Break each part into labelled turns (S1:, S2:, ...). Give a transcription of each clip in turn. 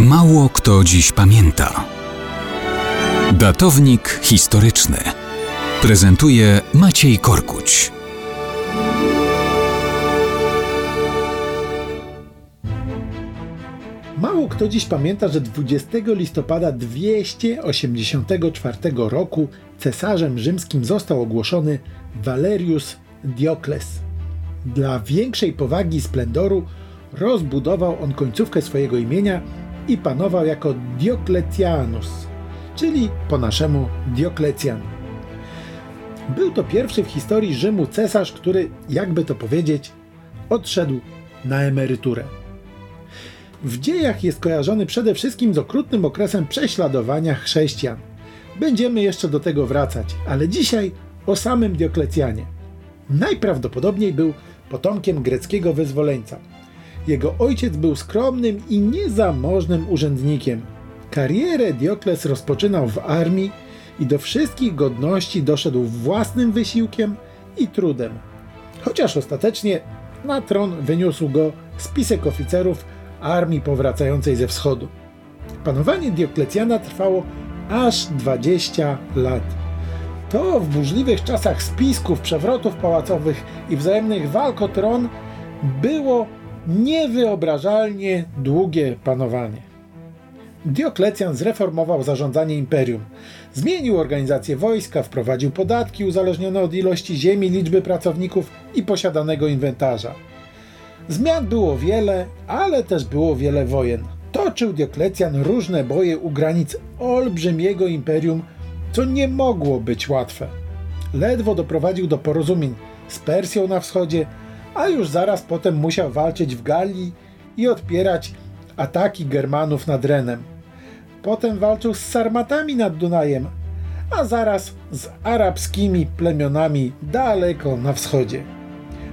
S1: Mało kto dziś pamięta. Datownik historyczny prezentuje Maciej Korkuć.
S2: Mało kto dziś pamięta, że 20 listopada 284 roku cesarzem rzymskim został ogłoszony Valerius Diokles. Dla większej powagi i splendoru rozbudował on końcówkę swojego imienia i panował jako Diocletianus, czyli po naszemu Dioklecjan. Był to pierwszy w historii Rzymu cesarz, który, jakby to powiedzieć, odszedł na emeryturę. W dziejach jest kojarzony przede wszystkim z okrutnym okresem prześladowania chrześcijan. Będziemy jeszcze do tego wracać, ale dzisiaj o samym Dioklecjanie. Najprawdopodobniej był potomkiem greckiego wyzwoleńca. Jego ojciec był skromnym i niezamożnym urzędnikiem. Karierę Diokles rozpoczynał w armii i do wszystkich godności doszedł własnym wysiłkiem i trudem. Chociaż ostatecznie na tron wyniósł go spisek oficerów armii powracającej ze wschodu. Panowanie Dioklecjana trwało aż 20 lat. To w burzliwych czasach spisków, przewrotów pałacowych i wzajemnych walk o tron było niewyobrażalnie długie panowanie. Dioklecjan zreformował zarządzanie imperium. Zmienił organizację wojska, wprowadził podatki uzależnione od ilości ziemi, liczby pracowników i posiadanego inwentarza. Zmian było wiele, ale też było wiele wojen. Toczył Dioklecjan różne boje u granic olbrzymiego imperium, co nie mogło być łatwe. Ledwo doprowadził do porozumień z Persją na wschodzie, a już zaraz potem musiał walczyć w Galii i odpierać ataki Germanów nad Renem. Potem walczył z Sarmatami nad Dunajem, a zaraz z arabskimi plemionami daleko na wschodzie.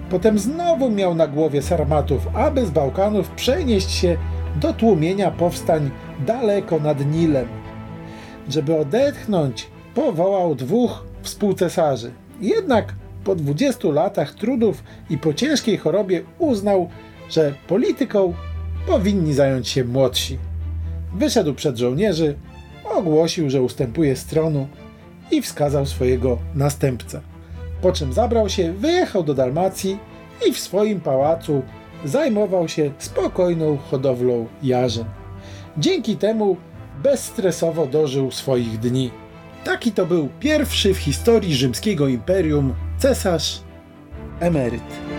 S2: Potem znowu miał na głowie Sarmatów, aby z Bałkanów przenieść się do tłumienia powstań daleko nad Nilem. Żeby odetchnąć, powołał dwóch współcesarzy. Jednak po 20 latach trudów i po ciężkiej chorobie uznał, że polityką powinni zająć się młodsi. Wyszedł przed żołnierzy, ogłosił, że ustępuje z tronu i wskazał swojego następcę. Po czym zabrał się, wyjechał do Dalmacji i w swoim pałacu zajmował się spokojną hodowlą jarzyn. Dzięki temu bezstresowo dożył swoich dni. Taki to był pierwszy w historii rzymskiego imperium cesarz emeryt.